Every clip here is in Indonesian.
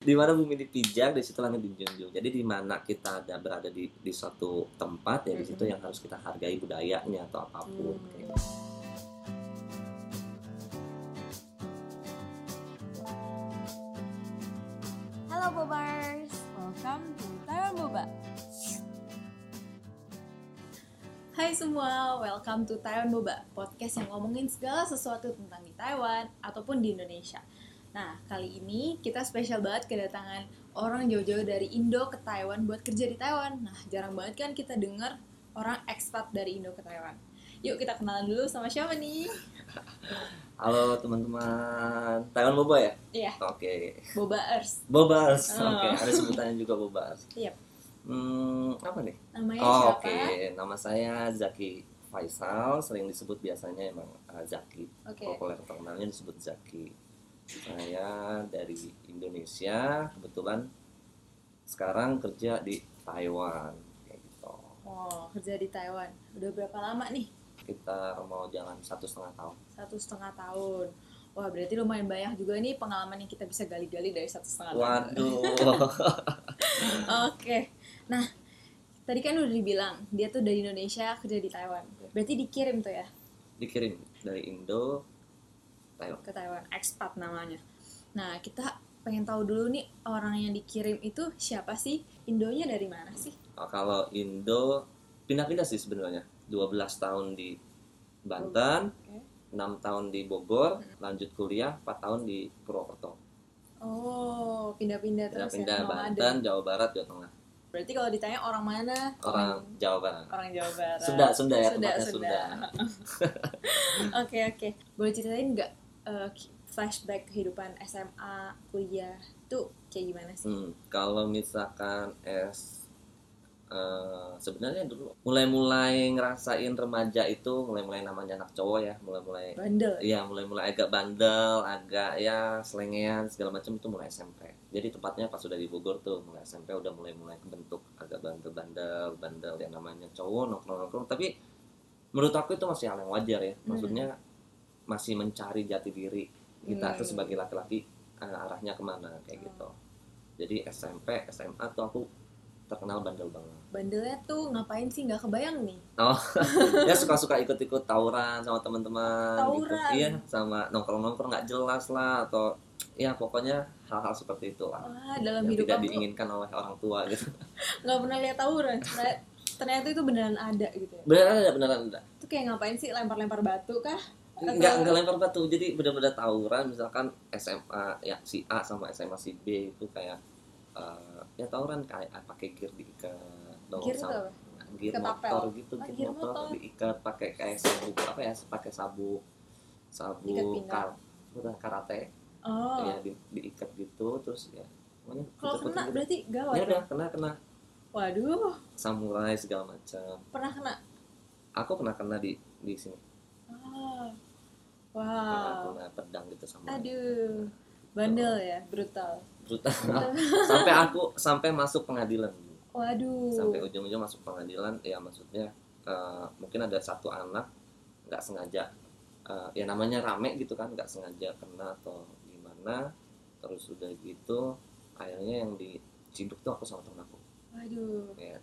di mana bumi dipijak di situ langit dijunjung jadi di mana kita ada berada di di suatu tempat ya di situ yang harus kita hargai budayanya atau apa pun Hmm. kayak gitu. Halo Bobers, welcome to Taiwan Boba. Hai semua, welcome to Taiwan Boba, podcast yang ngomongin segala sesuatu tentang di Taiwan ataupun di Indonesia. Nah, kali ini kita spesial banget kedatangan orang jauh-jauh dari Indo ke Taiwan buat kerja di Taiwan. Nah, jarang banget kan kita dengar orang ekspat dari Indo ke Taiwan. Yuk kita kenalan dulu sama siapa nih? halo teman-teman Taiwan Boba ya Iya, oke Bobaers. Bobas Oh. oke ada sebutannya juga Bobas Iya. hmm, apa nih Namanya oh, siapa? oke nama saya Zaki Faisal sering disebut biasanya emang uh, Zaki Oke. populer terkenalnya disebut Zaki saya dari Indonesia kebetulan sekarang kerja di Taiwan kayak gitu Oh, kerja di Taiwan. Udah berapa lama nih? kita mau jalan satu setengah tahun Satu setengah tahun. Wah, berarti lumayan banyak juga nih pengalaman yang kita bisa gali-gali dari satu setengah tahun. waduh Oke. Nah, tadi kan udah dibilang dia tuh dari Indonesia kerja di Taiwan. Berarti dikirim tuh ya dikirim dari Indo ke Taiwan, expat namanya. Nah, kita pengen tahu dulu nih orang yang dikirim itu siapa sih? Indonya dari mana sih? Oh, kalau Indo pindah-pindah sih sebenarnya 12 tahun di Banten Oke. 6 tahun di Bogor lanjut kuliah 4 tahun di Purwokerto Oh, pindah-pindah terus pindah-pindah ya. Banten Jawa Barat Jawa Tengah Berarti kalau ditanya orang mana? orang Jawa Barat orang Jawa Barat. Sunda Sunda ya Sunda, tempatnya Sunda. Sunda Oke oke. Boleh ceritain nggak ki- flashback kehidupan SMA, kuliah tuh kayak gimana sih? Hmm, kalau misalkan es eh, sebenarnya dulu mulai-mulai ngerasain remaja itu mulai-mulai namanya anak cowok ya mulai-mulai Bandel. Iya, mulai-mulai agak bandel, agak ya selengean segala macam itu mulai SMP. Jadi tepatnya pas sudah di Bogor tuh, mulai SMP udah mulai-mulai kebentuk agak bandel-bandel, bandel yang namanya cowok nongkrong-nongkrong. Tapi menurut aku itu masih hal yang wajar ya. Maksudnya masih mencari jati diri kita Hmm. tuh sebagai laki-laki eh, arahnya ke mana kayak gitu. Jadi SMP, SMA tuh aku terkenal bandel banget. Bandelnya tuh ngapain sih nggak kebayang nih? ya suka-suka ikut-ikut tawuran sama teman-teman gitu. Tawuran? Iya, sama nongkrong-nongkrong nggak jelas lah atau ya pokoknya hal-hal seperti itu lah. Wah dalam yang hidup tidak kamu diinginkan oleh orang tua gitu. nggak pernah lihat tawuran. Ternyata, ternyata itu beneran ada gitu ya. Beneran ada, beneran ada. Itu kayak ngapain sih lempar-lempar batu kah? Enggak enggak lempar batu. Jadi benar-benar tawuran misalkan SMA ya si A sama SMA si B itu kayak eh, ya tawuran kayak pakai gear diikat dong Gear sama- apa? gear Ketapel. motor gitu Ah, gear motor, motor. diikat pakai kayak sabuk apa ya pakai sabuk sabuk kar bukan karate Oh. ya di, diikat gitu terus ya pokoknya Kalau kena gitu. berarti gawat. ya kan? udah kena kena Waduh, samurai segala macam pernah kena. aku pernah kena di di sini Ah. Wow. kena pedang gitu sama Aduh. Bandel ya, brutal. brutal sampai aku sampai masuk pengadilan Waduh. sampai ujung-ujung masuk pengadilan ya maksudnya eh, mungkin ada satu anak nggak sengaja eh, ya namanya rame gitu kan nggak sengaja kena atau gimana terus udah gitu akhirnya yang diciduk tuh aku sama temen aku Waduh. ya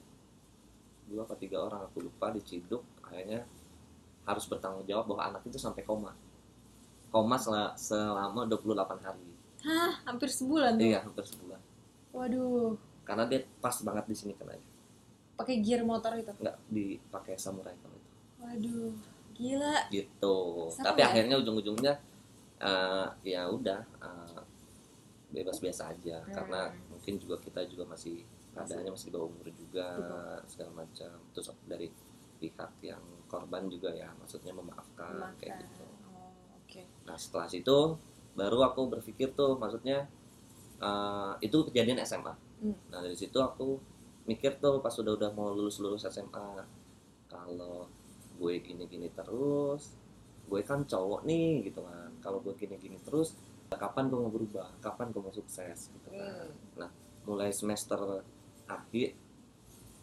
dua atau tiga orang aku lupa diciduk akhirnya harus bertanggung jawab bahwa anak itu sampai koma koma sel- selama 28 hari Hah, hampir sebulan tuh. iya hampir sebulan Waduh. karena dia pas banget di sini kena Pakai gear motor itu. nggak dipakai samurai kalau itu Waduh. Gila. gitu Seru tapi ya? akhirnya ujung-ujungnya eh, ya udah eh, bebas biasa aja Hmm. karena mungkin juga kita juga masih keadaannya masih di bawah umur juga segala macam terus dari pihak yang korban juga ya maksudnya memaafkan kayak Makan. gitu. Nah setelah situ baru aku berpikir tuh maksudnya eh, itu kejadian SMA Hmm. nah dari situ aku mikir tuh pas udah udah mau lulus lulus SMA kalau gue gini gini terus gue kan cowok nih gitu kan. Kalau gue gini gini terus kapan gue mau berubah? Kapan gue mau sukses? Gitu kan. Hmm. mulai semester akhir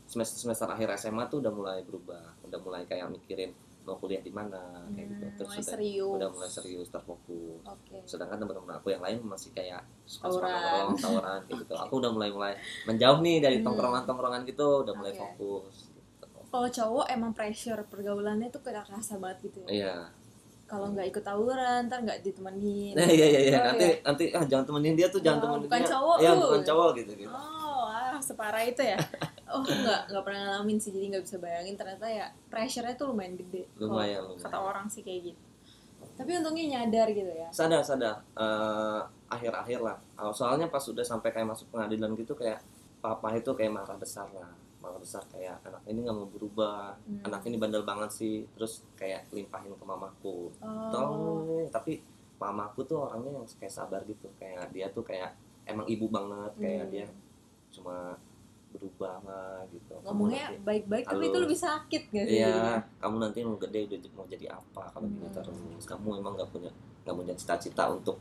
semester semester akhir SMA tuh udah mulai berubah. Udah mulai kayak mikirin mau kuliah di mana kayak gitu. Hmm, terus mulai udah, serius. udah mulai serius terfokus oke. Sedangkan teman-teman aku yang lain masih kayak suka suka nongkrong kayak gitu. Aku udah mulai mulai menjauh nih dari Hmm. tongkrongan-tongkrongan gitu udah mulai fokus gitu. kalau cowok emang pressure pergaulannya tuh kayak kerasa banget gitu ya? Iya. Kalau nggak ikut tawuran ntar nggak ditemenin. Nah iya iya iya. Oh, nanti iya. nanti ah jangan temenin dia tuh jangan Oh, temenin bukan dia. cowok lu. bukan cowok gitu gitu. Oh, ah, separah itu ya? Oh, nggak nggak pernah ngalamin sih, jadi nggak bisa bayangin. Ternyata ya pressure-nya tuh lumayan gede. kalau lumayan lumayan. Kata orang sih kayak gitu. Tapi untungnya nyadar gitu ya. sadar sadar. Eh, akhir-akhir lah. Ah, soalnya pas udah sampai kayak masuk pengadilan gitu kayak papa itu kayak marah besar lah. Marah besar kayak anak ini nggak mau berubah. Hmm. anak ini bandel banget sih. Terus kayak limpahin ke mamaku. Oh, tolong. Tapi mamaku tuh orangnya yang kayak sabar gitu. Kayak dia tuh kayak emang ibu banget. Kayak Hmm. dia cuma berubah lah gitu Kamu ngomongnya nanti- baik-baik tapi itu lebih sakit gak sih? Iya, kamu nanti mau gede udah mau jadi apa kalau gini Hmm. terus. Kamu emang nggak punya nggak punya cita-cita untuk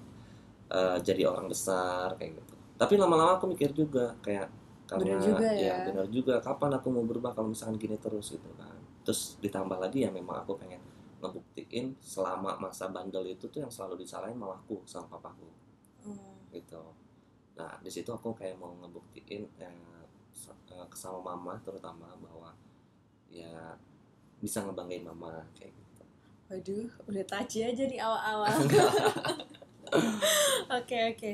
eh, jadi orang besar kayak gitu. Tapi lama-lama aku mikir juga kayak karena Bener juga ya. benar juga kapan aku mau berubah kalau misalkan gini terus gitu kan. Terus ditambah lagi ya memang aku pengen ngebuktiin selama masa bandel itu tuh yang selalu disalahin malah aku sama papaku Hmm. gitu. Nah di situ aku kayak mau ngebuktiin eh, sama mama terutama bahwa ya bisa ngebanggain mama kayak gitu. Waduh, udah touchy aja di awal-awal. Oke oke.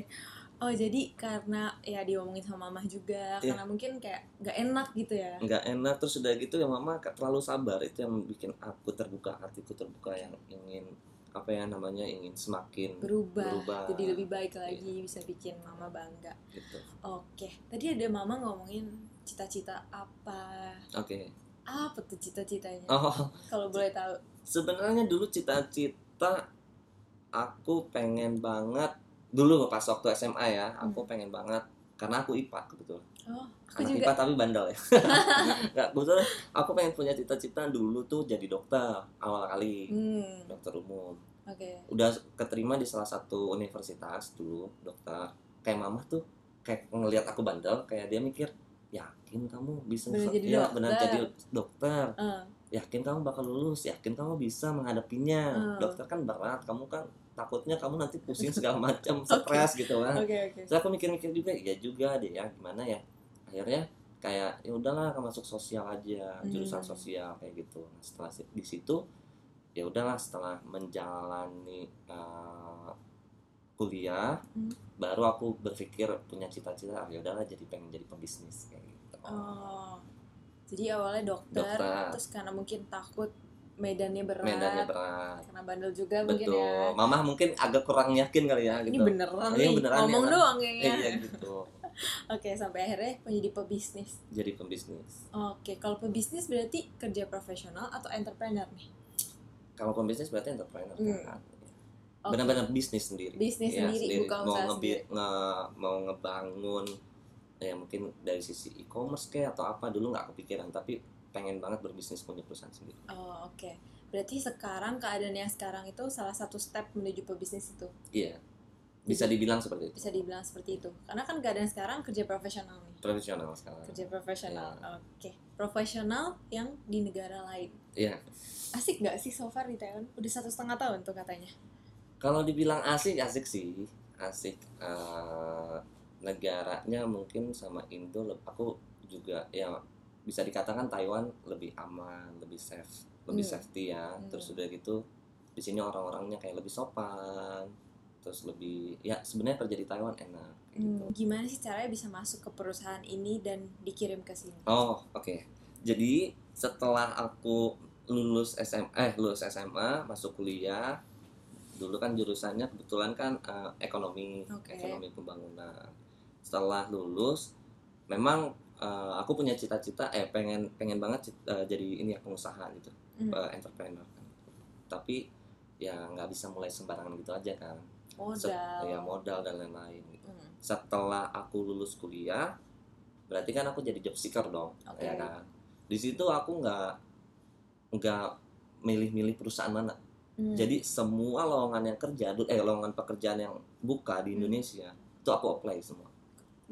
Oh jadi karena ya diomongin sama mamah juga, Iya. karena mungkin kayak nggak enak gitu ya. Nggak enak terus udah gitu ya mama terlalu sabar itu yang bikin aku terbuka hatiku terbuka yang ingin apa ya namanya ingin semakin Berubah, Berubah. jadi lebih baik lagi, bisa bikin mama bangga. gitu. Oke, tadi ada mama ngomongin cita-cita apa? Oke. Apa tuh cita-citanya? Oh Kalau boleh tahu. sebenarnya dulu cita-cita aku pengen banget dulu pas waktu SMA ya aku pengen banget karena aku IPA kebetulan Oh, aku anak juga. IPA tapi bandel ya. Nggak kebetulan aku pengen punya cita-cita dulu tuh jadi dokter awal kali. Hmm, dokter umum. Oke. udah keterima di salah satu universitas dulu dokter. Kayak mama tuh kayak ngelihat aku bandel kayak dia mikir yakin kamu bisa Bener jadi ya dokter." benar jadi dokter. Eh, yakin kamu bakal lulus? Yakin kamu bisa menghadapinya? Hmm. dokter kan berat kamu kan takutnya kamu nanti pusing segala macam stres gitu kan. Oke oke. Terus aku mikir-mikir juga iya juga deh ya gimana ya akhirnya kayak ya udahlah aku masuk sosial aja jurusan Hmm. sosial kayak gitu nah, setelah di situ ya udahlah setelah menjalani uh, kuliah Hmm. baru aku berpikir punya cita-cita ah, ya udahlah jadi pengen jadi pembisnis kayak gitu Oh, jadi awalnya dokter, Dokter. terus karena mungkin takut medannya berat, medannya berat karena bandel juga mungkin betul ya. mama mungkin agak kurang yakin kali ya Ini gitu beneran Iya, nih, beneran ngomong ya. doang kayaknya. iya gitu Oke, sampai akhirnya menjadi pebisnis. jadi pembisnis Oke, kalau pebisnis berarti kerja profesional atau entrepreneur nih? kalau pembisnis berarti entrepreneur Hmm. kan Oke. benar-benar bisnis sendiri Bisnis Iya, sendiri, buka mau usaha ngebi- nge- mau ngebangun ya mungkin dari sisi e-commerce kayak atau apa dulu nggak kepikiran tapi pengen banget berbisnis punya perusahaan sendiri Oh, oke. Berarti sekarang keadaan yang sekarang itu salah satu step menuju pebisnis itu. iya bisa dibilang seperti itu Bisa dibilang seperti itu. Karena kan keadaan sekarang kerja profesional nih. profesional sekarang Kerja profesional. Iya. Oke. Profesional yang di negara lain. iya Asik nggak sih so far di Taiwan? Udah satu setengah tahun tuh katanya. kalau dibilang asik asik sih asik Eh, negaranya mungkin sama Indo aku juga ya bisa dikatakan Taiwan lebih aman lebih safe lebih Hmm. safety ya Hmm. terus udah gitu di sini orang-orangnya kayak lebih sopan terus lebih ya sebenarnya kerja di Taiwan enak gitu. Hmm, Gimana sih caranya bisa masuk ke perusahaan ini dan dikirim ke sini? Oh oke jadi setelah aku lulus SMA eh lulus SMA masuk kuliah dulu kan jurusannya kebetulan kan eh, ekonomi Oke. ekonomi pembangunan setelah lulus memang eh, aku punya cita-cita eh pengen pengen banget cit- eh, jadi ini ya pengusaha gitu Hmm. eh, entrepreneur kan. tapi ya nggak bisa mulai sembarangan gitu aja kan Modal. ya modal dan lain-lain gitu. Hmm, setelah aku lulus kuliah berarti kan aku jadi job seeker dong Oke. ya kan di situ aku nggak nggak milih-milih perusahaan mana hmm. jadi semua lowongan yang kerja eh lowongan pekerjaan yang buka di Hmm. Indonesia itu aku apply semua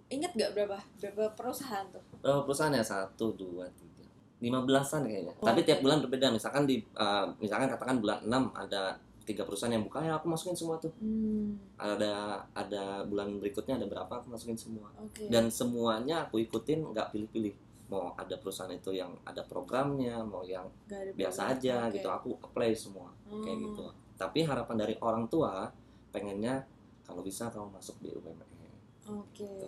Ingat gak berapa berapa perusahaan tuh? Berapa perusahaan ya satu dua tiga lima belasan kayaknya Oh, tapi tiap bulan berbeda misalkan di uh, misalkan katakan bulan 6 ada tiga perusahaan yang buka ya aku masukin semua tuh Hmm, ada ada bulan berikutnya ada berapa aku masukin semua oke. dan semuanya aku ikutin nggak pilih-pilih mau ada perusahaan itu yang ada programnya mau yang biasa aja Oke. gitu aku apply semua kayak Oh, gitu tapi harapan dari orang tua pengennya kalau bisa kamu masuk BUMN Oke. gitu.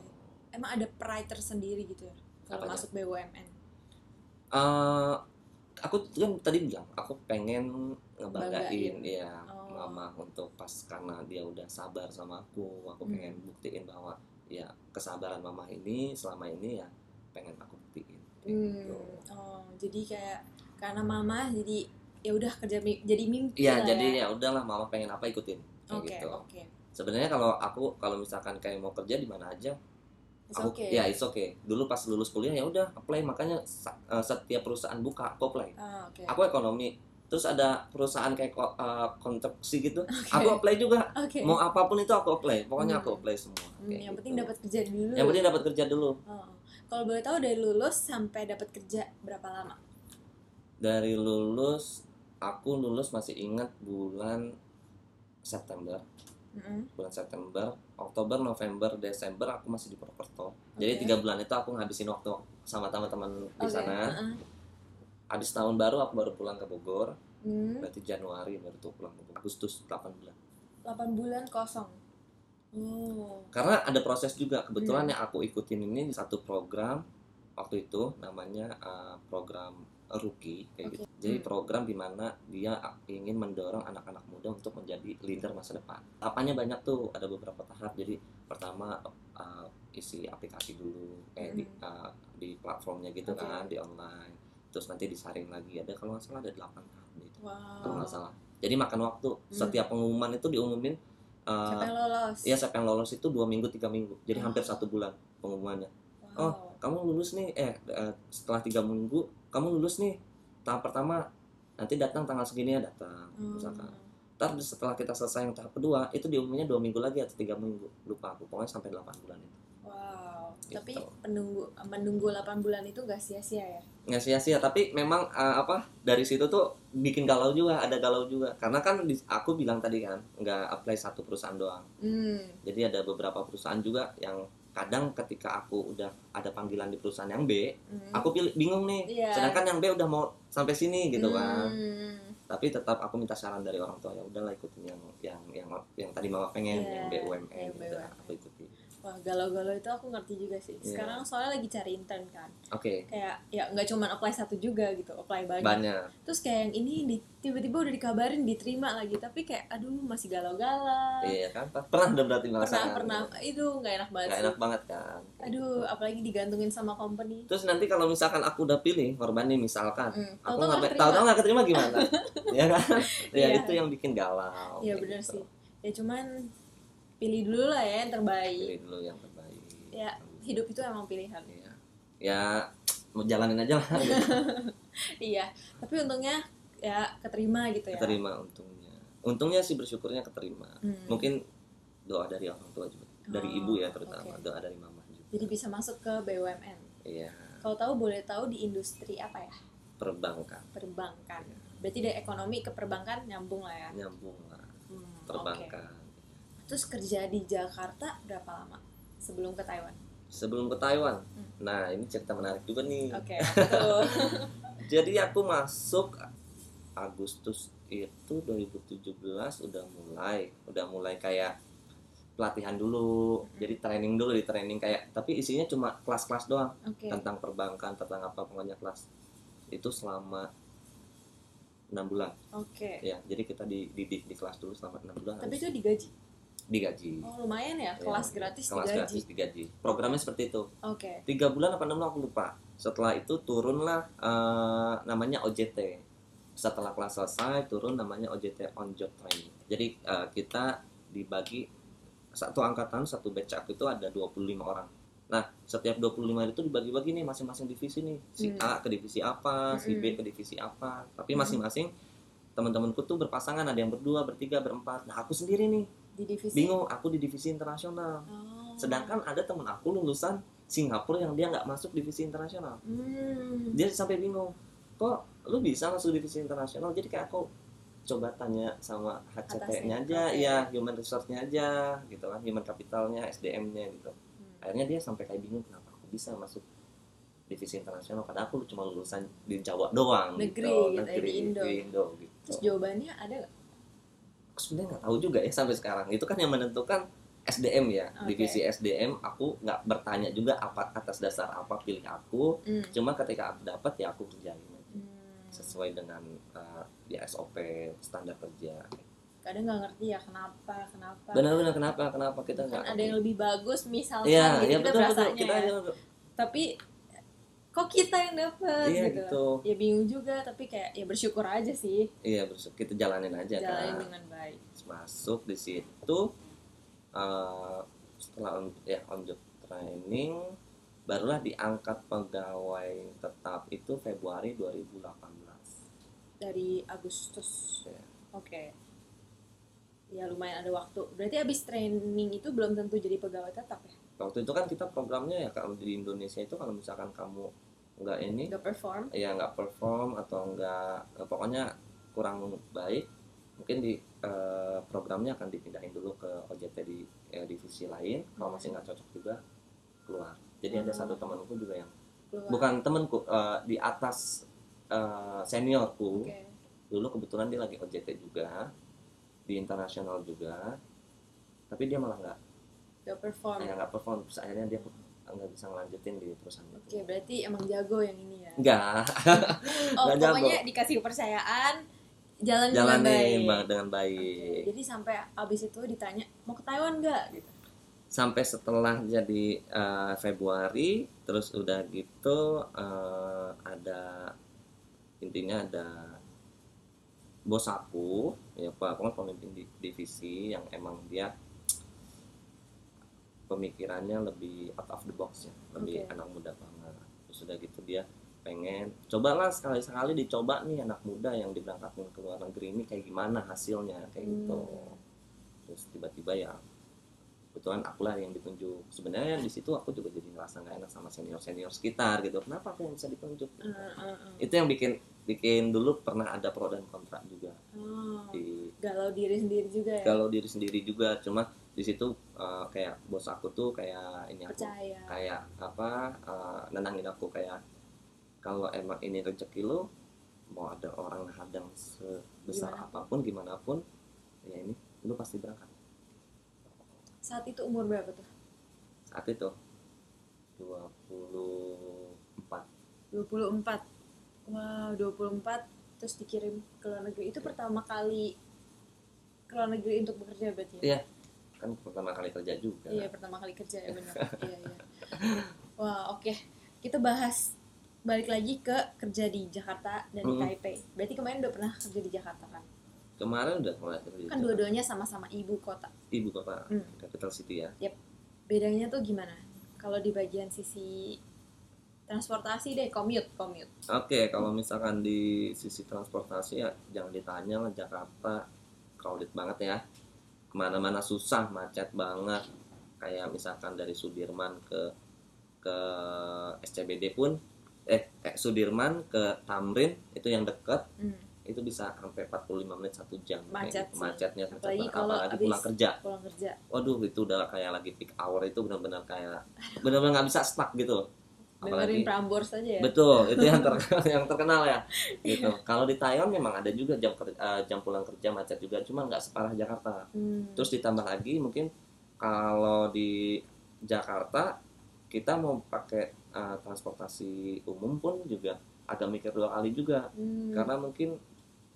Emang ada pride tersendiri gitu ya kalau Apanya? masuk BUMN? Eh, aku kan tadi bilang aku pengen ngebanggain Banggain. ya Mama untuk pas karena dia udah sabar sama aku aku Hmm. pengen buktiin bahwa ya kesabaran mama ini selama ini ya pengen aku buktiin Hmm. gitu. Oh, jadi kayak karena mama jadi ya udah kerja jadi mimpi Iya lah jadi ya. ya udahlah mama pengen apa ikutin kayak Oke, gitu oke. sebenarnya kalau aku kalau misalkan kayak mau kerja di mana aja It's aku okay. ya it's okay dulu pas lulus kuliah ya udah apply makanya eh, setiap perusahaan buka aku apply Ah, oke. aku ekonomi terus ada perusahaan kayak eh, konstruksi gitu Oke. aku apply juga Oke. mau apa pun itu aku apply pokoknya Hmm. aku apply semua Hmm, yang gitu. penting dapat kerja dulu. yang penting dapat kerja dulu Oh. Kalau boleh tahu dari lulus sampai dapat kerja berapa lama? dari lulus aku lulus masih ingat bulan September Mm-mm. bulan September Oktober November Desember aku masih di Purwokerto jadi Oke. tiga bulan itu aku ngabisin waktu sama teman-teman di Oke, sana uh-uh. Habis tahun baru aku baru pulang ke Bogor Hmm, berarti Januari baru tuh pulang ke Bogor Agustus 8 bulan 8 bulan kosong. Oh. karena ada proses juga kebetulan Hmm. yang aku ikutin ini satu program waktu itu namanya uh, program rookie kayak Oke. gitu jadi Hmm. program di mana dia ingin mendorong anak-anak muda untuk menjadi leader masa depan tahapannya banyak tuh ada beberapa tahap jadi pertama uh, isi aplikasi dulu eh di, uh, di platformnya gitu Hmm. Oke. kan di online terus nanti disaring lagi ada kalau nggak salah ada 8 tahap gitu kalau Wow. nggak salah jadi makan waktu Hmm. setiap pengumuman itu diumumin uh, Siapa yang lolos? Iya, siapa yang lolos itu dua minggu tiga minggu, jadi Oh. hampir satu bulan pengumumannya. Wow. Kamu lulus nih, eh eh, setelah tiga minggu kamu lulus nih. Tahap pertama nanti datang tanggal segini ya datang, Hmm. misalkan. Ntar setelah kita selesai yang tahap kedua itu diumuminnya dua minggu lagi atau tiga minggu, lupa aku. Pokoknya sampai 8 bulan itu. Wow. Gitu. Tapi menunggu menunggu 8 bulan itu gak sia-sia ya? Nggak sia-sia, tapi memang eh, apa dari situ tuh bikin galau juga, ada galau juga. Karena kan di- aku bilang tadi kan nggak apply satu perusahaan doang. Hmm. Jadi ada beberapa perusahaan juga yang kadang ketika aku udah ada panggilan di perusahaan yang B, Hmm. aku pilih bingung nih. Iya. Sedangkan yang B udah mau sampai sini gitu kan. Hmm. Tapi tetap aku minta saran dari orang tua ya udahlah ikutin yang yang yang yang tadi mama pengen Iya, yang BUMN yang udah BUMN. aku ikuti. Wah galau-galau itu aku ngerti juga sih. Iya. Sekarang soalnya lagi cari intern kan. Oke, Kayak ya nggak cuma apply satu juga gitu, apply banyak. banyak. Terus kayak yang ini di- tiba-tiba udah dikabarin diterima lagi, tapi kayak aduh masih galau-galau. Iya kan? Pernah udah berarti Pernah merasakan. pernah itu nggak enak banget Gak sih. enak banget kan. Aduh, apalagi digantungin sama company. Terus nanti kalau misalkan aku udah pilih korban nih misalkan, Hmm. aku nggak nggak tahu-tahu nggak keterima gimana? ya kan? Ya Iya. itu yang bikin galau. Iya kayak bener gitu. sih. Ya cuman pilih dulu lah ya yang terbaik. Pilih dulu yang terbaik. Ya hidup itu emang pilihan. Iya. Ya mau jalanin aja lah. gitu. Iya. Tapi untungnya ya keterima gitu ya. keterima untungnya. Untungnya sih bersyukurnya keterima. Hmm. Mungkin doa dari orang tua juga, dari Oh, ibu ya terutama, oke. doa dari mama juga. Jadi bisa masuk ke BUMN. Iya, Kalau tahu boleh tahu di industri apa ya? perbankan Perbankan. Berarti dari ekonomi ke perbankan nyambung lah ya. nyambung lah, Hmm, perbankan. Terus kerja di Jakarta berapa lama sebelum ke Taiwan? Sebelum ke Taiwan, Hmm. nah ini cerita menarik juga nih. Oke, betul. Jadi aku masuk Agustus itu 2017 udah mulai, udah mulai kayak pelatihan dulu. Hmm. Jadi training dulu di training kayak tapi isinya cuma kelas-kelas doang Oke. tentang perbankan, tentang apa pokoknya kelas. Itu selama enam bulan Oke. ya jadi kita dididik di kelas dulu selama enam bulan Tapi itu digaji. Digaji. Oh, lumayan ya. Ya, Kelas gratis kelas digaji. gratis digaji. Programnya seperti itu. Oke. tiga bulan apa enam bulan aku lupa. Setelah itu turunlah eh, namanya OJT setelah kelas selesai turun namanya OJT on job training. Jadi eh, kita dibagi satu angkatan satu batch aku itu ada 25 orang. Nah setiap 25 itu dibagi-bagi nih masing-masing divisi nih. Si Hmm. A ke divisi apa si B ke divisi apa. Tapi Hmm. masing-masing teman-temanku tuh berpasangan ada yang berdua bertiga berempat. Nah aku sendiri nih Di divisi. bingung aku di divisi internasional Oh. sedangkan ada temen aku lulusan Singapura yang dia nggak masuk divisi internasional Hmm. dia sampai bingung kok lu bisa masuk divisi internasional jadi kayak aku coba tanya sama Atasnya, aja oke. ya human resource-nya aja gitu kan human capitalnya SDM-nya gitu Hmm. akhirnya dia sampai kayak bingung kenapa aku bisa masuk divisi internasional padahal aku cuma lulusan di Jawa doang Negeri gitu, gitu ya, di Indo. Indo gitu Terus jawabannya ada nggak? Aku sebenarnya nggak tahu juga ya sampai sekarang itu kan yang menentukan SDM ya Oke. divisi SDM aku nggak bertanya juga apa atas dasar apa pilih aku Hmm. cuma ketika aku dapat ya aku kerjain aja Hmm. sesuai dengan uh, ya SOP standar kerja Kadang nggak ngerti ya kenapa, kenapa. benar-benar kenapa kenapa kita Kan nggak ada yang lebih bagus misalkan iya gitu iya kita betul betul kita ya. Tapi kok kita yang dapet iya gitu. gitu Ya bingung juga tapi kayak ya bersyukur aja sih iya bersyukur kita jalanin aja jalanin kan dengan baik. masuk di situ uh, setelah on, ya on job training barulah diangkat pegawai tetap itu Februari 2018 Dari Agustus. Ya. Oke. Ya lumayan ada waktu. Berarti abis training itu belum tentu jadi pegawai tetap ya? waktu itu kan kita programnya ya kalau di Indonesia itu kalau misalkan kamu nggak ini Nggak perform? ya nggak perform atau nggak eh, pokoknya kurang baik mungkin di eh, programnya akan dipindahin dulu ke OJT di eh, divisi lain kalau masih nggak cocok juga keluar jadi ada Hmm. satu temanku juga yang Keluar. bukan temanku eh, di atas eh, seniorku Oke. dulu kebetulan dia lagi OJT juga di internasional juga tapi dia malah nggak Nggak perform. nggak perform terus akhirnya dia nggak bisa ngelanjutin di perusahaan Oke, itu berarti emang jago yang ini ya. enggak Oh, Nggak jago. pokoknya dikasih kepercayaan, jalan dengan jalanin baik. dengan Oke, baik Jadi sampai abis itu ditanya mau ke Taiwan nggak? Gitu. sampai setelah jadi eh, Februari terus udah gitu eh, ada intinya ada bos aku ya pak pemimpin di- divisi yang emang dia pemikirannya lebih out of the box ya lebih Oke. anak muda banget terus udah gitu dia pengen cobalah sekali sekali dicoba nih anak muda yang diberangkatkan ke luar negeri ini kayak gimana hasilnya kayak gitu Hmm. terus tiba-tiba ya kebetulan akulah yang ditunjuk sebenarnya di situ aku juga jadi ngerasa nggak enak sama senior senior sekitar gitu kenapa aku yang bisa ditunjuk Eh, eh, eh. itu yang bikin bikin dulu pernah ada pro dan kontra juga Oh, di galau diri sendiri juga ya. kalau diri sendiri juga cuma di situ eh, kayak bos aku tuh kayak ini aku Percaya. kayak apa eh, nenangin aku kayak kalau emang ini rezeki lo mau ada orang hadang sebesar Gimana? apa pun gimana pun ya ini lu pasti berangkat Saat itu umur berapa tuh? saat itu 24 24. Wow, 24 terus dikirim ke luar negeri. Itu pertama kali ke luar negeri untuk bekerja berarti ya? Iya. Kan pertama kali kerja juga Iya, pertama kali kerja ya benar. iya, iya. Wah, oke. Kita bahas balik lagi ke kerja di Jakarta dan di Mm-mm. Taipei. Berarti kemarin udah pernah kerja di Jakarta kan? kemarin udah mulai kerja Kan dua-duanya sama-sama ibu kota. ibu kota Hmm. capital city ya Bedanya tuh gimana? Kalau di bagian sisi transportasi deh, commute, commute. oke kalau misalkan di sisi transportasi ya jangan ditanya lah Jakarta crowded banget ya ke mana-mana susah macet banget kayak misalkan dari Sudirman ke ke SCBD pun eh, eh Sudirman ke Tamrin itu yang deket Hmm. itu bisa sampai 45 menit satu jam kayak Macet gitu. sih. macetnya macet Apalagi banget. kalau apalagi pulang kerja Pulang kerja. waduh itu udah kayak lagi peak hour itu benar-benar kayak benar-benar nggak bisa stuck gitu apalagi Prambors aja ya. betul itu yang terkenal yang terkenal ya gitu kalau di Taiwan memang ada juga jam ker- eh, jam pulang kerja macet juga cuma nggak separah Jakarta Hmm. terus ditambah lagi mungkin kalau di Jakarta kita mau pakai eh, transportasi umum pun juga agak mikir dua kali juga Hmm. karena mungkin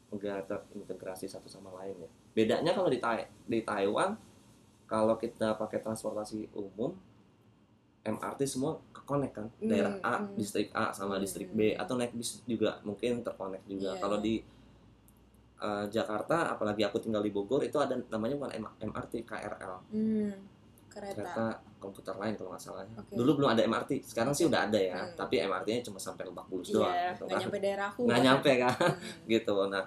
nggak terintegrasi satu sama lain ya bedanya kalau di Tai- di Taiwan kalau kita pakai transportasi umum MRT semua kekonek kan Hmm, daerah A hmm. distrik A sama distrik B hmm. atau naik bis juga mungkin terkonek juga Iya, kalau di eh, Jakarta apalagi aku tinggal di Bogor itu ada namanya bukan M- MRT KRL Hmm. Kereta. kereta komuter lain kalau nggak salah ya. Oke. dulu belum ada MRT sekarang sih udah ada ya Hmm. tapi MRT-nya cuma sampai Lebak Bulus doang Iya, gitu nggak kan. nyampe daerahku. nggak bahkan. nyampe kan Hmm. gitu nah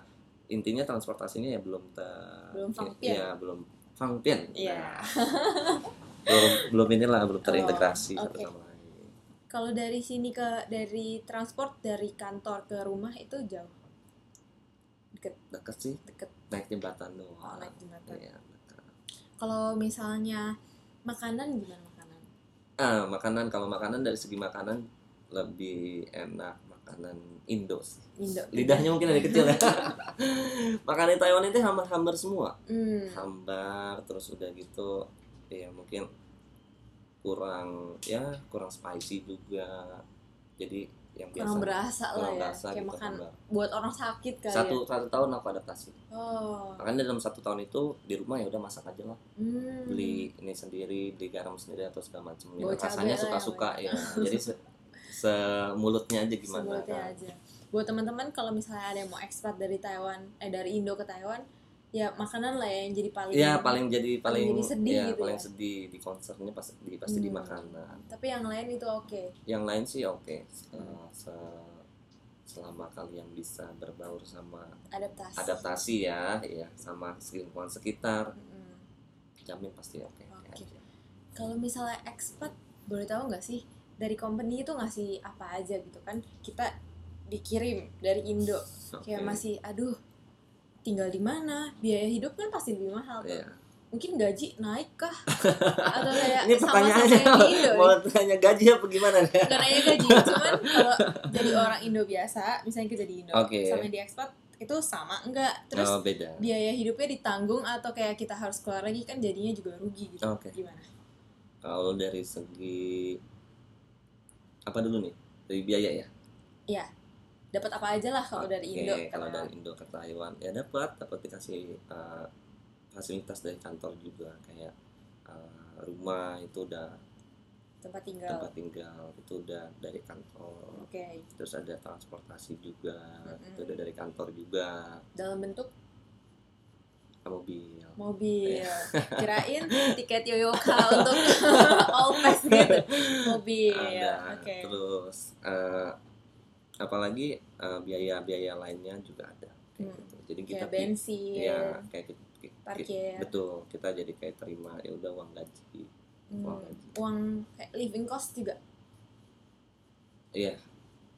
intinya transportasinya ya belum ter Belum fangpian. ya belum fangpian Iya. Nah, belum belum inilah belum terintegrasi Oh, satu oke. sama lain Kalau dari sini ke dari transport dari kantor ke rumah itu jauh. Deket, deket sih deket. naik jembatan doang Oh, naik jembatan. Iya, deket. Kalau misalnya makanan gimana makanan? ah makanan kalau makanan dari segi makanan lebih enak makanan Indo sih Indo. lidahnya mungkin dari kecil ya makanan Taiwan itu hambar-hambar semua Hmm. hambar terus udah gitu ya mungkin kurang ya kurang spicy juga jadi yang biasa Kurang berasa lah kurang ya. berasa Kayak gitu, makan hambar. buat orang sakit kali satu ya. satu tahun aku adaptasi Oh. makanya dalam satu tahun itu di rumah ya udah masak aja lah Hmm. beli ini sendiri beli garam sendiri atau segala macam ya, rasanya lah ya, suka-suka Bang. ya jadi se semulutnya aja gimana Sebutnya kan. aja. Buat teman-teman kalau misalnya ada yang mau ekspat dari Taiwan, eh dari Indo ke Taiwan, ya makanan lah ya yang jadi paling. ya paling jadi paling, jadi sedih ya, gitu paling ya. sedih di konsernya pas di pasti di Hmm. makanan Tapi yang lain itu oke. yang lain sih oke Hmm. Eh, se- selama kalian bisa berbaur sama Adaptasi. adaptasi ya ya sama lingkungan sekitar Mm-mm. jamin pasti oke oke Oke. aja. Kalau misalnya ekspat, boleh tahu nggak sih dari company itu ngasih apa aja gitu kan? Kita dikirim dari Indo, kayak Oke. masih, aduh, tinggal di mana? Biaya hidup kan pasti lebih mahal tuh. Iya. Mungkin gaji naik kah? Atau kayak ini pertanyaannya Indo? mau tanya gaji apa gimana nih Bukan nanya gaji, cuman kalau jadi orang Indo biasa, misalnya kerja di Indo, Oke. sama di ekspat itu sama enggak? Terus oh beda biaya hidupnya ditanggung atau kayak kita harus keluar lagi kan jadinya juga rugi gitu. Oke. Gimana? kalau dari segi apa dulu nih dari biaya ya Dapat apa aja lah kalau dari Oke, Indo? kalau dari Indo ke Taiwan ya dapat dapat dikasih uh, fasilitas dari kantor juga kayak uh, rumah itu udah tempat tinggal. tempat tinggal itu udah dari kantor Oke. terus ada transportasi juga Mm-mm. itu udah dari kantor juga Dalam bentuk mobil mobil. Iya. Kirain tiket yoyoka untuk all pass gitu. Mobil. ada Oke. terus uh, apalagi uh, biaya-biaya lainnya juga ada kayak Hmm. gitu jadi kita Kayak bensin, ya kayak kita, kita- parkir. betul kita jadi kayak terima ya udah uang gaji Hmm, uang gaji Uang kayak living cost juga. iya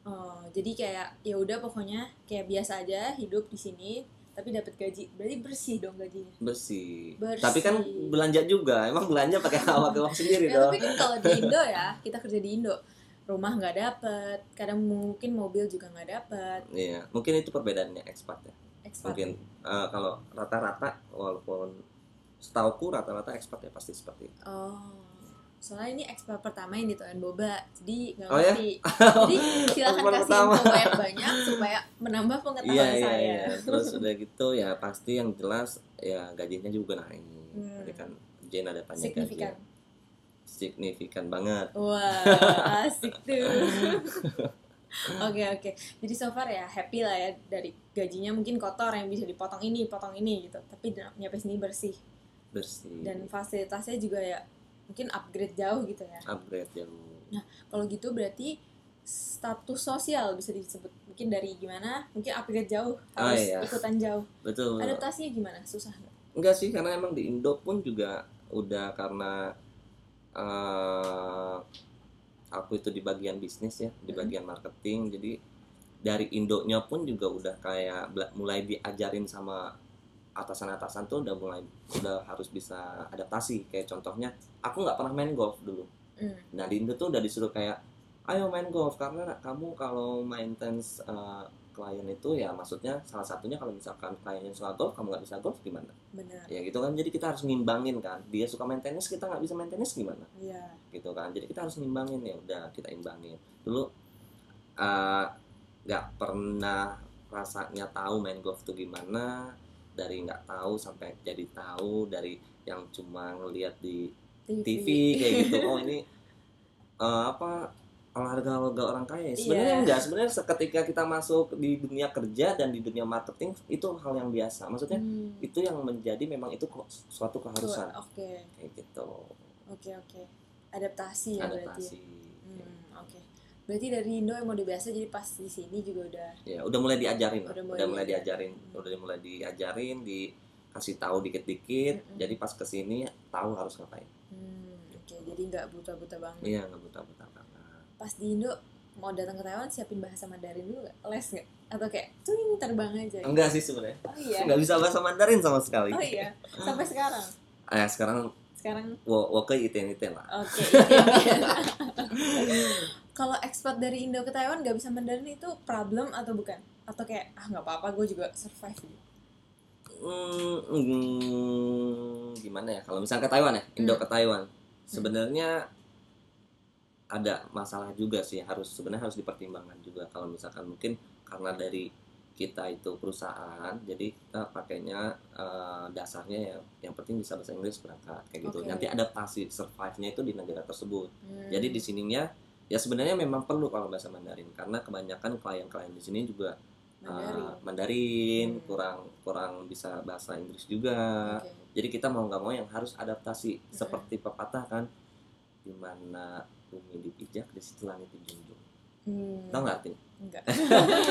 Oh, jadi kayak ya udah pokoknya kayak biasa aja hidup di sini tapi dapat gaji. Berarti bersih dong gajinya. bersih. Bersih. tapi kan belanja juga emang belanja pakai awak uang sendiri Ya, dong tapi kan kalau di Indo ya, kita kerja di Indo, rumah nggak dapet, kadang mungkin mobil juga nggak dapet. iya mungkin itu perbedaannya ekspat ya Ekspat. mungkin eh, kalau rata-rata walaupun setauku rata-rata ekspat ya pasti seperti itu Oh, soalnya ini ekspat pertama yang ditelan boba, jadi nggak Oh, ya? ngerti. Jadi silakan kasih info banyak-banyak supaya menambah pengetahuan iya iya saya. iya terus udah gitu ya pasti yang jelas ya gajinya juga naik Hmm. kan Jen ada Signifikan. gaji signifikan banget Wah, asik tuh. Oke oke. Jadi so far ya happy lah ya dari gajinya mungkin kotor yang bisa dipotong ini, potong ini gitu. Tapi nyampe sini bersih bersih dan fasilitasnya juga ya mungkin upgrade jauh gitu ya. upgrade jauh Kalau gitu berarti status sosial bisa disebut mungkin dari gimana? Mungkin upgrade jauh Ah, harus iya. ikutan jauh. betul Adaptasinya gimana? Susah nggak? Enggak sih, karena emang di Indo pun juga udah karena eh aku itu di bagian bisnis ya, di Hmm. bagian marketing. Jadi dari Indonya pun juga udah kayak mulai diajarin sama atasan-atasan tuh udah mulai udah harus bisa adaptasi. Kayak contohnya, aku nggak pernah main golf dulu. Hmm. Nah di Indo tuh udah disuruh kayak, ayo main golf karena kamu kalau maintenance eh, klien itu ya maksudnya salah satunya kalau misalkan kliennya suka golf kamu nggak bisa golf gimana? Benar. ya gitu kan jadi kita harus ngimbangin kan dia suka main tenis kita nggak bisa main tenis gimana Iya. gitu kan jadi kita harus ngimbangin ya udah kita imbangin dulu eh, nggak pernah rasanya tahu main golf tuh gimana dari nggak tahu sampai jadi tahu dari yang cuma ngelihat di TV kayak gitu oh ini eh, apa olahraga olahraga orang kaya sebenarnya Iya. enggak sebenarnya seketika kita masuk di dunia kerja dan di dunia marketing itu hal yang biasa maksudnya Hmm. itu yang menjadi memang itu suatu keharusan Oke. kayak gitu Oke oke. Adaptasi ya berarti. adaptasi Hmm, oke. Berarti dari Indo yang mau biasa jadi pas di sini juga udah ya udah mulai diajarin. Udah udah, mulai mulai diajarin. diajarin udah mulai diajarin dikasih tahu dikit-dikit Mm-mm. jadi pas ke sini tahu harus ngapain hmm, oke jadi nggak buta-buta banget. iya nggak buta-buta Pas di Indo mau datang ke Taiwan siapin bahasa Mandarin dulu nggak? Les nggak? Atau kayak tuh ini terbang aja. Gitu? enggak sih sebenarnya. Oh iya? Nggak bisa bahasa Mandarin sama sekali. Oh iya? Sampai sekarang? Eh sekarang sekarang? wo wo ke iten iten lah. Oke kalau ekspor dari Indo ke Taiwan nggak bisa Mandarin itu problem atau bukan? Atau kayak ah nggak apa-apa gue juga survive. Gitu Hmm, hmm, gimana ya? Kalau misalnya ke Taiwan ya Indo Hmm. ke Taiwan. Sebenarnya ada masalah juga sih harus sebenarnya harus dipertimbangkan juga kalau misalkan mungkin karena dari kita itu perusahaan jadi kita pakainya eh, dasarnya ya yang penting bisa bahasa Inggris berangkat kayak gitu Oke. nanti adaptasi survive-nya itu di negara tersebut Hmm. jadi di sininya ya sebenarnya memang perlu kalau bahasa Mandarin karena kebanyakan klien-klien di sini juga Mandarin uh, Mandarin Hmm. kurang kurang bisa bahasa Inggris juga Oke. jadi kita mau nggak mau yang harus adaptasi Hmm. seperti pepatah kan di mana bumi dipijak di situ langit dijunjung. Hmm. tahu nggak artinya enggak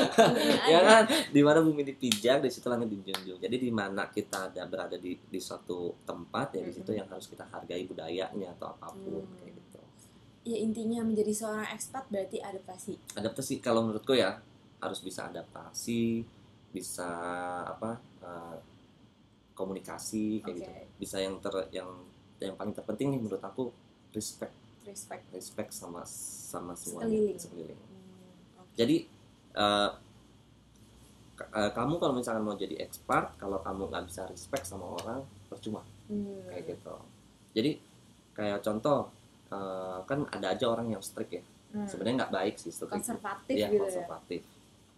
ya kan? Di mana bumi dipijak di situ langit dijunjung. Jadi di mana kita ada berada di di suatu tempat ya di situ Mhm. yang harus kita hargai budayanya atau apa pun Hmm. kayak gitu. Ya intinya menjadi seorang ekspat berarti adaptasi. Adaptasi kalau menurutku ya harus bisa adaptasi bisa apa uh, komunikasi kayak Oke. gitu bisa yang ter yang yang paling terpenting nih menurut aku respect respect respect sama sama Sekeliling. semuanya sekeliling Hmm, oke. jadi uh, uh, kamu kalau misalkan mau jadi expert kalau kamu nggak bisa respect sama orang percuma Hmm. kayak gitu jadi kayak contoh uh, kan ada aja orang yang strict ya Hmm. sebenarnya nggak baik sih strict itu. konservatif Iya, gitu ya konservatif.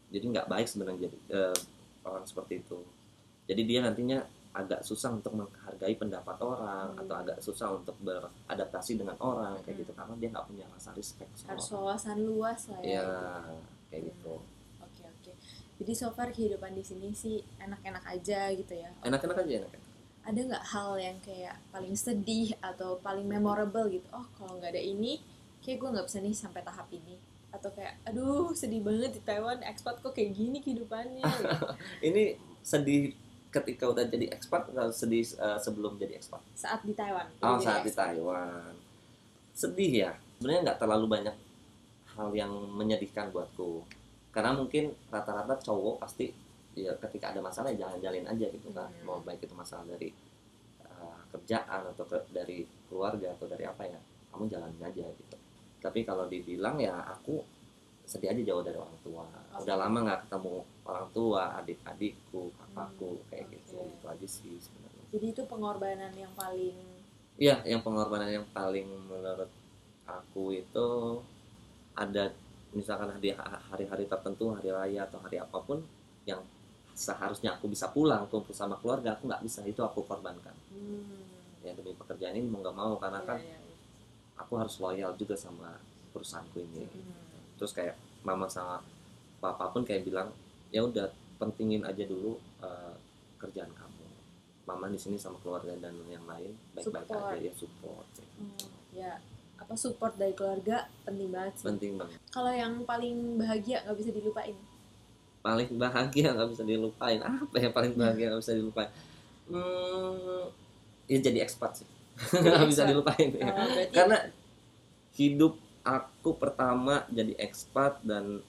Jadi nggak baik sebenarnya jadi eh, orang seperti itu. Jadi dia nantinya agak susah untuk menghargai pendapat orang Hmm. atau agak susah untuk beradaptasi dengan orang kayak Hmm. gitu karena dia nggak punya rasa respect sama harus wawasan luas lah ya gitu. kayak gitu. oke oke jadi so far kehidupan di sini sih enak-enak aja gitu ya Enak-enak aja enak. ada nggak hal yang kayak paling sedih atau paling memorable gitu oh kalau nggak ada ini kayak gue nggak bisa nih sampai tahap ini atau kayak aduh sedih banget di Taiwan ekspat kok kayak gini kehidupannya gitu. Ini sedih ketika udah jadi expat atau sedih eh, sebelum jadi expat? saat di Taiwan Oh, jadi saat di expat. Taiwan. Sedih ya. Sebenarnya nggak terlalu banyak hal yang menyedihkan buatku. Karena mungkin rata-rata cowok pasti ya ketika ada masalah ya jalan-jalin aja gitu kan. Hmm. Mau baik itu masalah dari uh, kerjaan atau ke- dari keluarga atau dari apa ya, kamu jalanin aja gitu. Tapi kalau dibilang ya aku sedih aja jauh dari orang tua. Udah Oke. lama nggak ketemu orang tua, adik-adikku, kakakku kayak oke. gitu. Itu aja sih sebenarnya. jadi itu pengorbanan yang paling Iya, yang pengorbanan yang paling menurut aku itu ada misalkan di ha- hari-hari tertentu, hari raya atau hari apa pun yang seharusnya aku bisa pulang kumpul sama keluarga, aku nggak bisa itu aku korbankan. hmm, Ya demi pekerjaan ini mau nggak mau karena iya, kan iya. aku harus loyal juga sama perusahaanku ini. Hmm. Terus kayak mama sama papa pun kayak bilang ya udah pentingin aja dulu eh, kerjaan kamu. Mama di sini sama keluarga dan yang lain baik-baik aja ya support. Hmm, ya apa support dari keluarga penting banget sih Penting banget. kalau yang paling bahagia nggak bisa dilupain paling bahagia nggak bisa dilupain apa ya paling bahagia nggak bisa dilupain hmm, ya jadi ekspat sih nggak bisa dilupain ya. Oh, karena hidup aku pertama jadi ekspat dan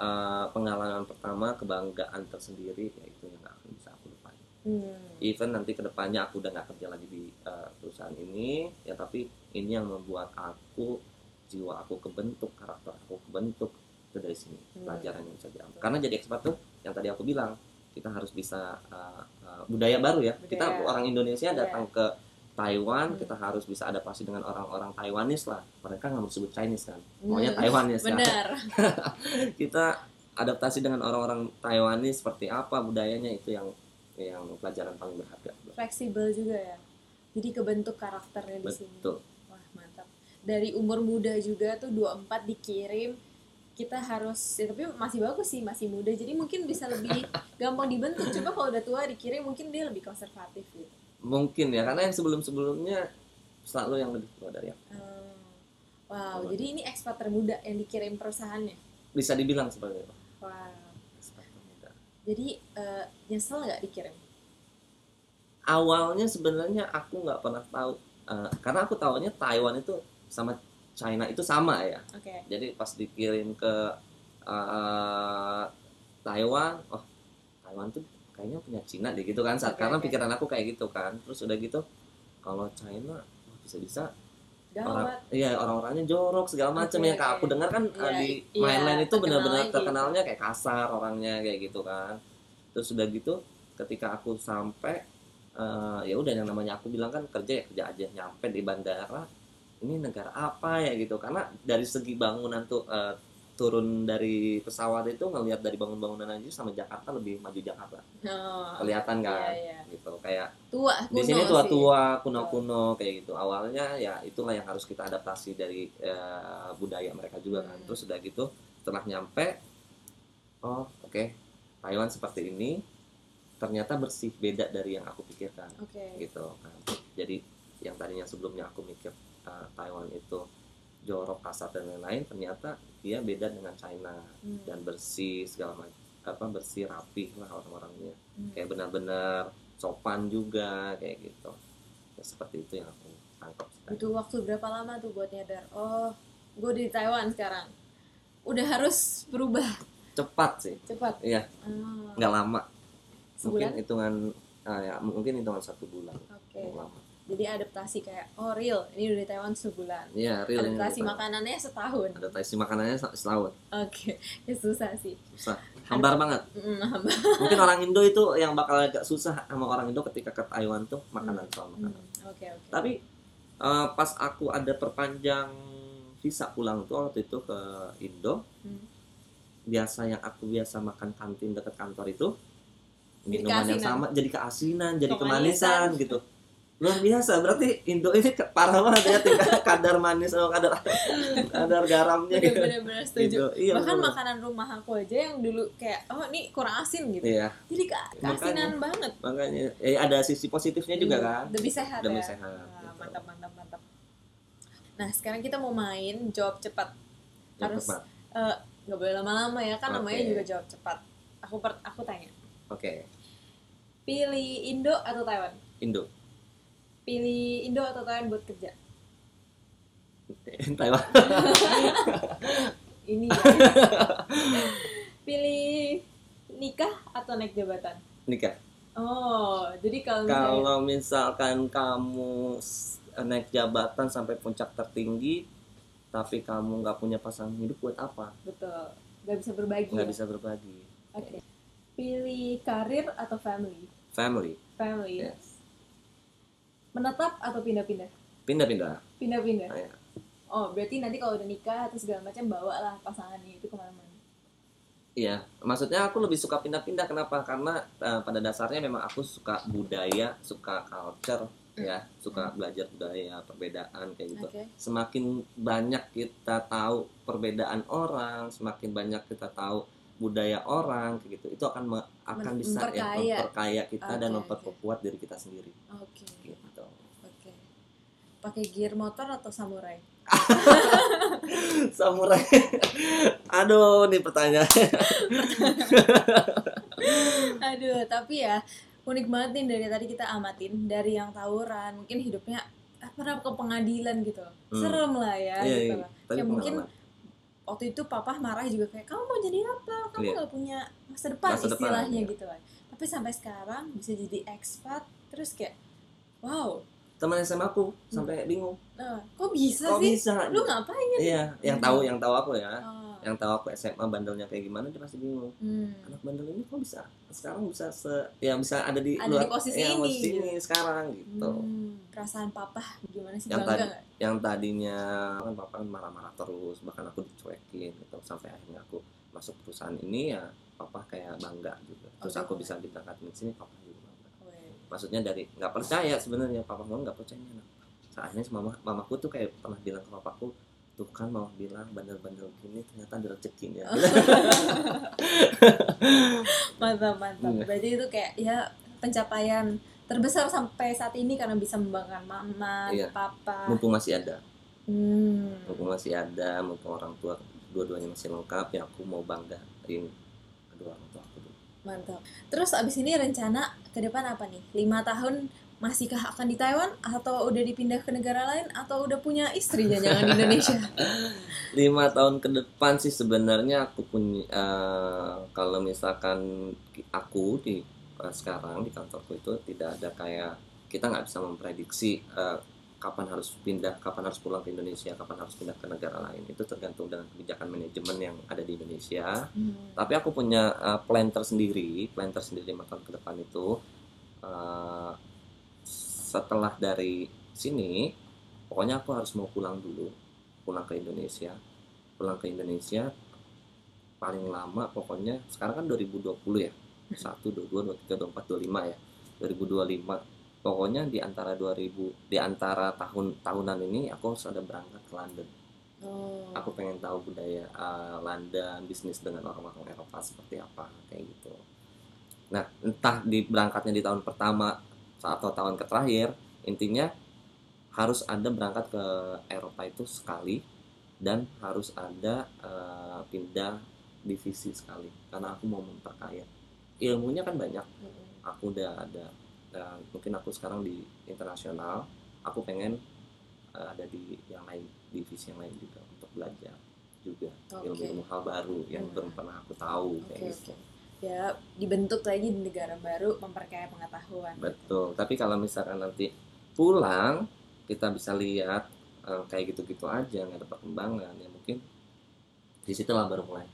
uh, pengalaman pertama kebanggaan tersendiri ya itu yang akan bisa aku lupain hmm, even nanti ke depannya aku udah nggak kerja lagi di uh, perusahaan ini ya tapi ini yang membuat aku jiwa aku kebentuk karakter aku kebentuk itu dari sini Hmm. pelajaran yang bisa diambil karena jadi ekspat tuh yang tadi aku bilang kita harus bisa uh, uh, budaya baru ya kita Budaya. orang Indonesia Iya. datang ke Taiwan kita harus bisa adaptasi dengan orang-orang Taiwanese lah. Mereka nggak mau disebut Chinese kan? Maunya Hmm, Taiwanese kan? benar. Kita adaptasi dengan orang-orang Taiwanese seperti apa budayanya itu yang yang pelajaran paling berharga. Fleksibel juga ya. Jadi kebentuk karakternya di sini. Betul. Wah mantap. Dari umur muda juga tuh 24 dikirim kita harus ya, tapi masih bagus sih masih muda. Jadi mungkin bisa lebih gampang dibentuk. Coba kalau udah tua dikirim mungkin dia lebih konservatif gitu mungkin ya karena yang sebelum-sebelumnya selalu yang lebih tua dari aku Hmm. wow jadi ini ekspat termuda yang dikirim perusahaannya bisa dibilang seperti itu wow Ekspat termuda. jadi eh, nyesel nggak dikirim awalnya sebenarnya aku nggak pernah tahu eh, karena aku tahunya Taiwan itu sama China itu sama ya Oke. jadi pas dikirim ke eh, Taiwan oh Taiwan tuh kayaknya punya Cina deh gitu kan saat Oke, karena oke. pikiran aku kayak gitu kan terus udah gitu kalau China bisa-bisa orang iya orang-orangnya jorok segala macam ya Kak. aku oke. dengar kan eh, di iya, mainland itu benar-benar terkenalnya gitu. kayak kasar orangnya kayak gitu kan terus udah gitu ketika aku sampai eh, ya udah yang namanya aku bilang kan kerja ya kerja aja nyampe di bandara ini negara apa ya gitu karena dari segi bangunan tuh eh, turun dari pesawat itu ngelihat dari bangun-bangunan aja sama Jakarta lebih maju Jakarta Oh, kelihatan kan iya, iya. gitu kayak Tua, di kuno sini sih. tua-tua kuno-kuno kayak gitu awalnya ya itulah yang harus kita adaptasi dari eh, budaya mereka juga kan Hmm. terus udah gitu setelah nyampe oh oke Taiwan seperti ini ternyata bersih beda dari yang aku pikirkan Oke. gitu kan jadi yang tadinya sebelumnya aku mikir eh, Taiwan itu jorok kasar dan lain-lain ternyata dia beda dengan China Hmm. dan bersih segala macam apa bersih rapih lah orang-orangnya Hmm. kayak benar-benar sopan juga kayak gitu ya, seperti itu yang aku tangkap. Butuh waktu berapa lama tuh buat nyadar? Oh, gue di Taiwan sekarang. Udah harus berubah cepat sih cepat. iya Ah, nggak lama mungkin sebulan. hitungan ah, ya, mungkin hitungan satu bulan Oke. Nggak lama Jadi adaptasi kayak oh real, ini udah di Taiwan sebulan. iya real adaptasi makanannya setahun. adaptasi makanannya se- setahun Oke, ya susah sih. susah hambar banget Mm, mungkin orang Indo itu yang bakal agak susah sama orang Indo ketika ke Taiwan tuh makanan soal Hmm, makanan Oke oke. tapi eh, pas aku ada perpanjang visa pulang tuh waktu itu ke Indo Hmm. biasa yang aku biasa makan kantin dekat kantor itu minuman yang sama jadi keasinan jadi Kemanisan. kemanisan gitu luar biasa berarti Indo ini parah banget ya tingkat kadar manis sama kadar kadar garamnya gitu, Bener-bener setuju. Gitu. iya Bahkan bener. makanan rumah aku aja yang dulu kayak oh ini kurang asin gitu. iya Jadi ke- keasinan banget. makanya eh, ada sisi positifnya juga Hmm, kan Lebih sehat demi ya. sehat Nah, gitu. mantap mantap mantap. Nah sekarang kita mau main jawab cepat. Harus eh, nggak boleh lama-lama ya kan namanya Oke. juga jawab cepat. Aku per- aku tanya, oke pilih Indo atau Taiwan? Indo Pilih Indo atau Taiwan buat kerja? Taiwan Ini. pilih nikah atau naik jabatan? nikah Oh, jadi kalau misalnya kalau misalkan kamu naik jabatan sampai puncak tertinggi tapi kamu nggak punya pasangan hidup buat apa betul, nggak bisa berbagi. nggak ya? bisa berbagi Oke. Pilih karir atau family? family Family. yes Menetap atau pindah-pindah? pindah-pindah Pindah-pindah. Nah, ya. Oh, berarti nanti kalau udah nikah atau segala macam bawa lah pasangannya itu ke mana-mana. Iya, maksudnya aku lebih suka pindah-pindah. Kenapa? Karena eh, pada dasarnya memang aku suka budaya, suka culture, ya, suka belajar budaya, perbedaan kayak gitu. Oke. Semakin banyak kita tahu perbedaan orang, semakin banyak kita tahu budaya orang, kayak gitu. Itu akan me- akan Men- bisa ya memperkaya. memperkaya kita dan Oke, memperkuat diri kita sendiri. Oke. Gitu. Pakai gear motor atau samurai? Samurai. Aduh, nih pertanyaannya. Aduh, tapi ya unik banget nih dari tadi kita amatin dari yang tawuran, mungkin hidupnya ah, pernah ke pengadilan gitu. Hmm. Serem lah ya Iya, gitu iya. lah. Ya mungkin pengalaman. waktu itu papa marah juga kayak kamu mau jadi apa? Kamu Iya. nggak punya masa depan Masa depan, istilahnya iya. gitu kan. Tapi sampai sekarang bisa jadi expat terus kayak wow, teman SMA aku sampai bingung. nah, kok bisa Kok sih? bisa? Lu ngapain? Iya, yang tahu yang tahu aku ya. Oh. yang tahu aku SMA bandelnya kayak gimana dia pasti bingung Hmm. anak bandel ini kok bisa sekarang bisa se ya bisa ada di Ada luar di posisi ya, ini, posisi gitu. ini sekarang gitu Hmm, perasaan papa gimana sih Yang bangga tadi- yang tadinya kan papa kan marah-marah terus bahkan aku dicuekin gitu sampai akhirnya aku masuk perusahaan ini ya papa kayak bangga juga terus Oke, aku bisa diberangkatin di sini papa juga. Maksudnya dari nggak percaya sebenarnya papa mau nggak percaya anak saatnya mama mamaku tuh kayak pernah bilang ke papaku tuh kan mama bilang bandel-bandel gini ternyata ada rezekinya mantap mantap Iya. berarti itu kayak ya pencapaian terbesar sampai saat ini karena bisa membanggakan mama Iya. papa mumpung masih ada hmm. mumpung masih ada mumpung orang tua dua-duanya masih lengkap ya aku mau banggain kedua orang mantap terus abis ini rencana ke depan apa nih lima tahun masihkah akan di Taiwan atau udah dipindah ke negara lain atau udah punya istri jangan di Indonesia? lima tahun ke depan sih sebenarnya aku punya eh, kalau misalkan aku di eh, sekarang di kantorku itu tidak ada kayak kita nggak bisa memprediksi eh, kapan harus pindah, kapan harus pulang ke Indonesia, kapan harus pindah ke negara lain. Itu tergantung dengan kebijakan manajemen yang ada di Indonesia. Hmm. Tapi aku punya uh, plan tersendiri, plan tersendiri lima tahun ke depan itu uh, setelah dari sini, pokoknya aku harus mau pulang dulu, pulang ke Indonesia, pulang ke Indonesia paling lama pokoknya sekarang kan 2020 ya, 1, 22, 23, 24, 25 ya, 2025 pokoknya di antara 2000 di antara tahun tahunan ini aku harus ada berangkat ke London. Oh. aku pengen tahu budaya uh, London bisnis dengan orang-orang Eropa seperti apa kayak gitu. Nah entah di berangkatnya di tahun pertama atau tahun ke terakhir intinya harus ada berangkat ke Eropa itu sekali dan harus ada uh, pindah divisi sekali. Karena aku mau memperkaya. Ilmunya kan banyak. Aku udah ada dan mungkin aku sekarang di internasional aku pengen uh, ada di yang lain divisi yang lain juga untuk belajar juga ilmu-ilmu hal baru yang Hmm. belum pernah aku tahu Oke kayak gitu. Ya dibentuk lagi di negara baru memperkaya pengetahuan. betul tapi kalau misalkan nanti pulang kita bisa lihat uh, kayak gitu-gitu aja nggak ada perkembangan ya mungkin di situlah baru mulai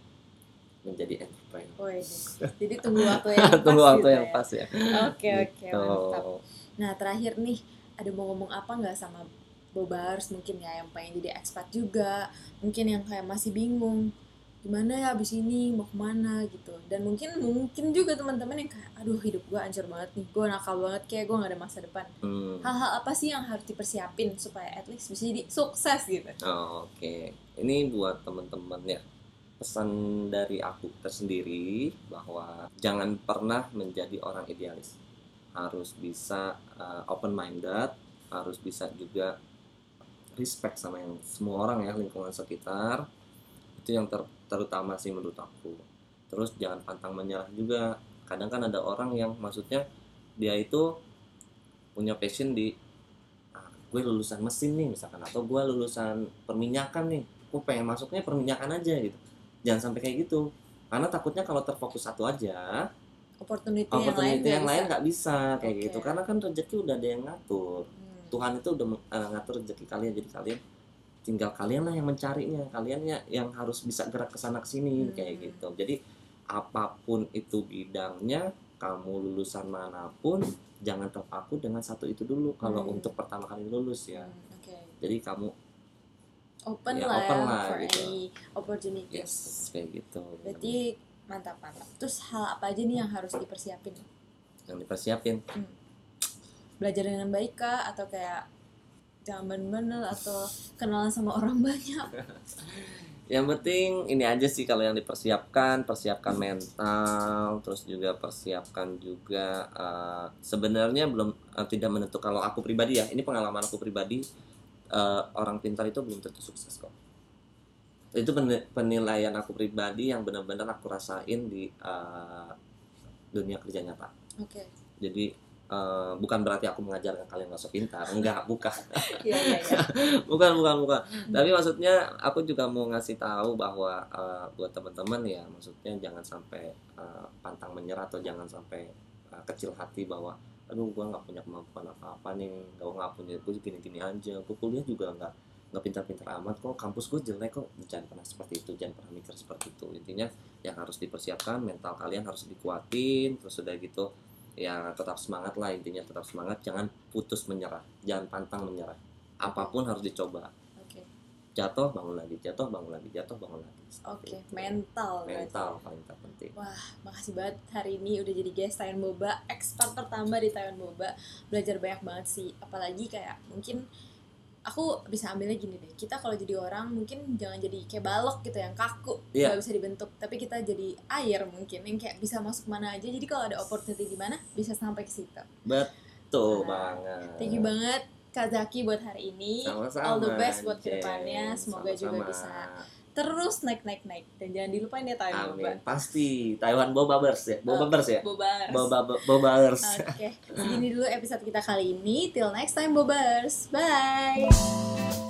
menjadi entrepreneur Woi, jadi tunggu waktu yang pas. tunggu waktu gitu yang ya. pas ya Oke oke Gitu. mantap. Nah terakhir nih ada mau ngomong apa nggak sama Bobars mungkin ya yang pengen jadi expat juga, mungkin yang kayak masih bingung gimana ya abis ini mau ke mana gitu dan mungkin mungkin juga teman-teman yang kayak aduh hidup gue ancur banget nih gue nakal banget kayak gue nggak ada masa depan Hmm. hal-hal apa sih yang harus dipersiapin supaya at least bisa jadi sukses gitu Oh, Oke, ini buat teman-teman ya pesan dari aku tersendiri bahwa jangan pernah menjadi orang idealis. Harus bisa open minded, harus bisa juga respect sama yang semua orang ya lingkungan sekitar. Itu yang ter- terutama sih menurut aku. Terus jangan pantang menyerah juga. Kadang kan ada orang yang maksudnya dia itu punya passion di ah, gue lulusan mesin nih misalkan atau gue lulusan perminyakan nih gue pengen masuknya perminyakan aja gitu jangan sampai kayak gitu karena takutnya kalau terfokus satu aja opportunity, yang lain opportunity yang lain bisa. nggak bisa kayak Oke. gitu karena kan rezeki udah ada yang ngatur Hmm. Tuhan itu udah eh, ngatur rezeki kalian jadi kalian tinggal kalian lah yang mencarinya kalian ya yang harus bisa gerak ke sana ke sini Hmm. kayak gitu jadi apa pun itu bidangnya kamu lulusan mana pun jangan terpaku dengan satu itu dulu kalau Hmm. untuk pertama kali lulus ya Hmm, oke jadi kamu open Ya, lah open ya lah for gitu. any opportunities. Yes kayak gitu. Berarti mantap mantap. Terus hal apa aja nih yang harus dipersiapin? Yang dipersiapin? Belajar dengan baik kah? Atau kayak jangan bandel atau kenalan sama orang banyak? Yang penting ini aja sih kalau yang dipersiapkan. Persiapkan mental terus juga persiapkan juga eh, sebenarnya belum eh, tidak menentu kalau aku pribadi ya. Ini pengalaman aku pribadi eh, orang pintar itu belum tentu sukses kok. Itu pen- penilaian aku pribadi yang benar-benar aku rasain di eh, dunia kerja nyata oke. Jadi eh, bukan berarti aku mengajarkan kalian usah pintar. Enggak bukan. Iya iya iya. Bukan bukan bukan. Tapi maksudnya aku juga mau ngasih tahu bahwa eh, buat teman-teman ya maksudnya jangan sampai eh, pantang menyerah atau jangan sampai eh, kecil hati bahwa aduh gua nggak punya kemampuan apa-apa nih gua nggak punya gue gini-gini aja. Gue kuliah juga nggak nggak pintar-pintar amat kok kampus gue jelek kok jangan pernah seperti itu jangan pernah mikir seperti itu. Intinya yang harus dipersiapkan mental kalian harus dikuatin terus udah gitu ya tetap semangat lah intinya tetap semangat jangan putus menyerah jangan pantang menyerah. Apa pun harus dicoba jatuh bangun lagi jatuh bangun lagi jatuh bangun lagi oke mental berarti. mental paling terpenting Wah, makasih banget hari ini udah jadi guest Taiwan Boba, expert pertama di Taiwan Boba. Belajar banyak banget sih, apalagi kayak mungkin aku bisa ambilnya gini deh. Kita kalau jadi orang mungkin jangan jadi kayak balok gitu yang kaku, nggak bisa dibentuk. Tapi kita jadi air mungkin yang kayak bisa masuk mana aja. Jadi kalau ada opportunity di mana bisa sampai ke situ. betul Nah, banget Thank you banget Kak Zaki buat hari ini. sama-sama All the best buat ke depannya. Semoga juga Sama-sama. bisa terus naik naik naik dan jangan dilupain ya Taiwan Boba. Amin. Pasti Taiwan Bobabers ya. Bobabers ya. Bobars. Boba Bobabers. Oke, segini dulu episode kita kali ini. Till next time, Bobers. Bye.